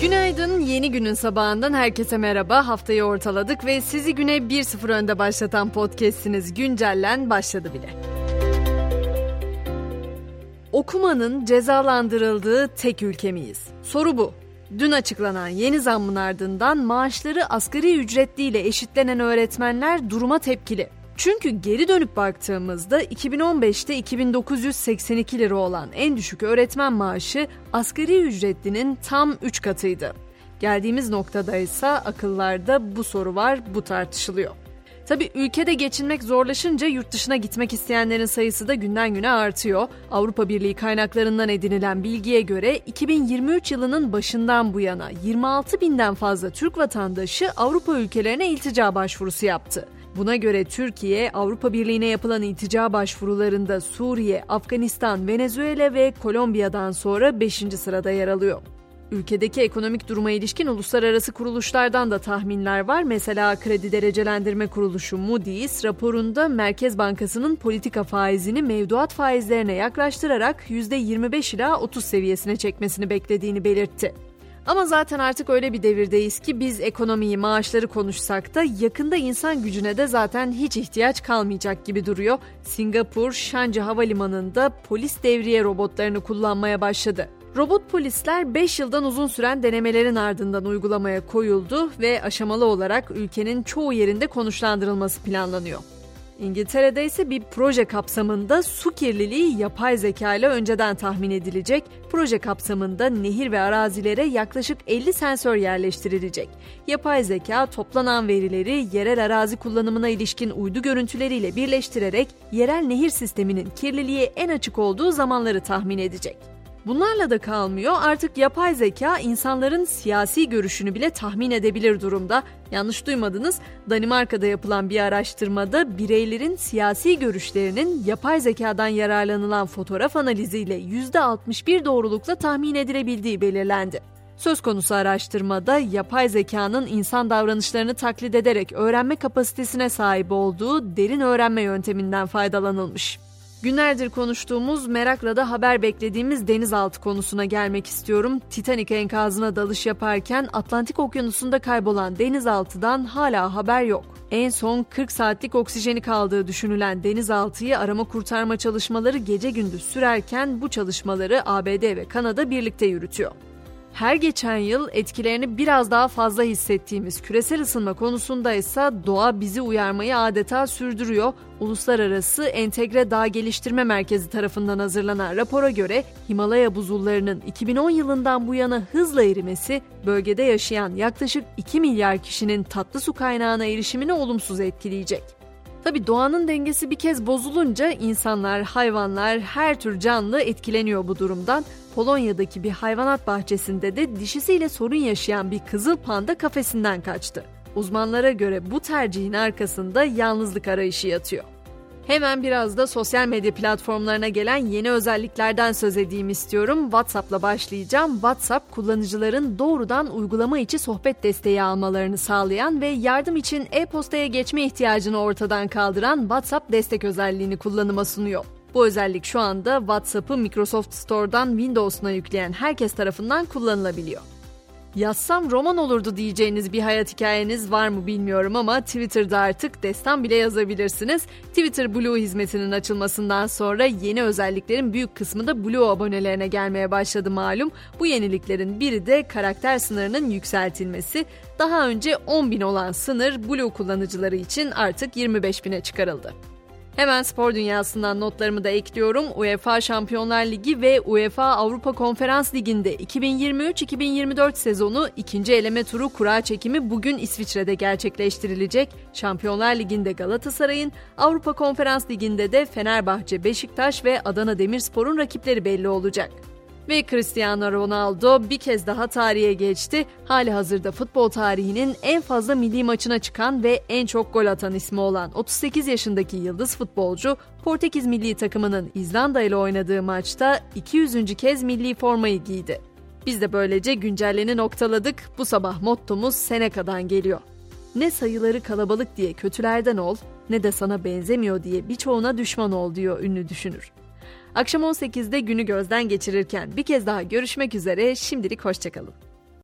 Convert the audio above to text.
Günaydın, yeni günün sabahından herkese merhaba. Haftayı ortaladık ve sizi güne 1-0 önde başlatan podcast'iniz Güncellen başladı bile. Okumanın cezalandırıldığı tek ülke miyiz? Soru bu. Dün açıklanan yeni zammın ardından maaşları asgari ücretliyle eşitlenen öğretmenler duruma tepkili. Çünkü geri dönüp baktığımızda 2015'te 2982 lira olan en düşük öğretmen maaşı asgari ücretlinin tam 3 katıydı. Geldiğimiz noktada ise akıllarda bu soru var, bu tartışılıyor. Tabi ülkede geçinmek zorlaşınca yurt dışına gitmek isteyenlerin sayısı da günden güne artıyor. Avrupa Birliği kaynaklarından edinilen bilgiye göre 2023 yılının başından bu yana 26 binden fazla Türk vatandaşı Avrupa ülkelerine iltica başvurusu yaptı. Buna göre Türkiye, Avrupa Birliği'ne yapılan iltica başvurularında Suriye, Afganistan, Venezuela ve Kolombiya'dan sonra 5. sırada yer alıyor. Ülkedeki ekonomik duruma ilişkin uluslararası kuruluşlardan da tahminler var. Mesela Kredi Derecelendirme Kuruluşu Moody's raporunda Merkez Bankası'nın politika faizini mevduat faizlerine yaklaştırarak %25 ila 30 seviyesine çekmesini beklediğini belirtti. Ama zaten artık öyle bir devirdeyiz ki biz ekonomiyi, maaşları konuşsak da yakında insan gücüne de zaten hiç ihtiyaç kalmayacak gibi duruyor. Singapur, Shanji Havalimanı'nda polis devriye robotlarını kullanmaya başladı. Robot polisler 5 yıldan uzun süren denemelerin ardından uygulamaya koyuldu ve aşamalı olarak ülkenin çoğu yerinde konuşlandırılması planlanıyor. İngiltere'de ise bir proje kapsamında su kirliliği yapay zeka ile önceden tahmin edilecek. Proje kapsamında nehir ve arazilere yaklaşık 50 sensör yerleştirilecek. Yapay zeka toplanan verileri yerel arazi kullanımına ilişkin uydu görüntüleriyle birleştirerek yerel nehir sisteminin kirliliğe en açık olduğu zamanları tahmin edecek. Bunlarla da kalmıyor artık yapay zeka insanların siyasi görüşünü bile tahmin edebilir durumda. Yanlış duymadınız Danimarka'da yapılan bir araştırmada bireylerin siyasi görüşlerinin yapay zekadan yararlanılan fotoğraf analiziyle %61 doğrulukla tahmin edilebildiği belirlendi. Söz konusu araştırmada yapay zekanın insan davranışlarını taklit ederek öğrenme kapasitesine sahip olduğu derin öğrenme yönteminden faydalanılmış. Günlerdir konuştuğumuz, merakla da haber beklediğimiz denizaltı konusuna gelmek istiyorum. Titanic enkazına dalış yaparken Atlantik Okyanusu'nda kaybolan denizaltıdan hala haber yok. En son 40 saatlik oksijeni kaldığı düşünülen denizaltıyı arama kurtarma çalışmaları gece gündüz sürerken bu çalışmaları ABD ve Kanada birlikte yürütüyor. Her geçen yıl etkilerini biraz daha fazla hissettiğimiz küresel ısınma konusunda ise doğa bizi uyarmayı adeta sürdürüyor. Uluslararası Entegre Dağ Geliştirme Merkezi tarafından hazırlanan rapora göre Himalaya buzullarının 2010 yılından bu yana hızla erimesi bölgede yaşayan yaklaşık 2 milyar kişinin tatlı su kaynağına erişimini olumsuz etkileyecek. Tabi doğanın dengesi bir kez bozulunca insanlar, hayvanlar, her tür canlı etkileniyor bu durumdan. Polonya'daki bir hayvanat bahçesinde de dişisiyle sorun yaşayan bir kızıl panda kafesinden kaçtı. Uzmanlara göre bu tercihin arkasında yalnızlık arayışı yatıyor. Hemen biraz da sosyal medya platformlarına gelen yeni özelliklerden söz edeyim istiyorum. WhatsApp'la başlayacağım. WhatsApp kullanıcıların doğrudan uygulama içi sohbet desteği almalarını sağlayan ve yardım için e-postaya geçme ihtiyacını ortadan kaldıran WhatsApp destek özelliğini kullanıma sunuyor. Bu özellik şu anda WhatsApp'ı Microsoft Store'dan Windows'una yükleyen herkes tarafından kullanılabiliyor. Yazsam roman olurdu diyeceğiniz bir hayat hikayeniz var mı bilmiyorum ama Twitter'da artık destan bile yazabilirsiniz. Twitter Blue hizmetinin açılmasından sonra yeni özelliklerin büyük kısmı da Blue abonelerine gelmeye başladı malum. Bu yeniliklerin biri de karakter sınırının yükseltilmesi. Daha önce 10 bin olan sınır Blue kullanıcıları için artık 25 bine çıkarıldı. Hemen spor dünyasından notlarımı da ekliyorum. UEFA Şampiyonlar Ligi ve UEFA Avrupa Konferans Ligi'nde 2023-2024 sezonu ikinci eleme turu kura çekimi bugün İsviçre'de gerçekleştirilecek. Şampiyonlar Ligi'nde Galatasaray'ın, Avrupa Konferans Ligi'nde de Fenerbahçe, Beşiktaş ve Adana Demirspor'un rakipleri belli olacak. Ve Cristiano Ronaldo bir kez daha tarihe geçti. Hali hazırda futbol tarihinin en fazla milli maçına çıkan ve en çok gol atan ismi olan 38 yaşındaki yıldız futbolcu Portekiz milli takımının İzlanda ile oynadığı maçta 200. kez milli formayı giydi. Biz de böylece güncelleni noktaladık. Bu sabah mottomuz Seneca'dan geliyor. Ne sayıları kalabalık diye kötülerden ol, ne de sana benzemiyor diye birçoğuna düşman ol diyor ünlü düşünür. Akşam 18'de günü gözden geçirirken bir kez daha görüşmek üzere şimdilik hoşçakalın.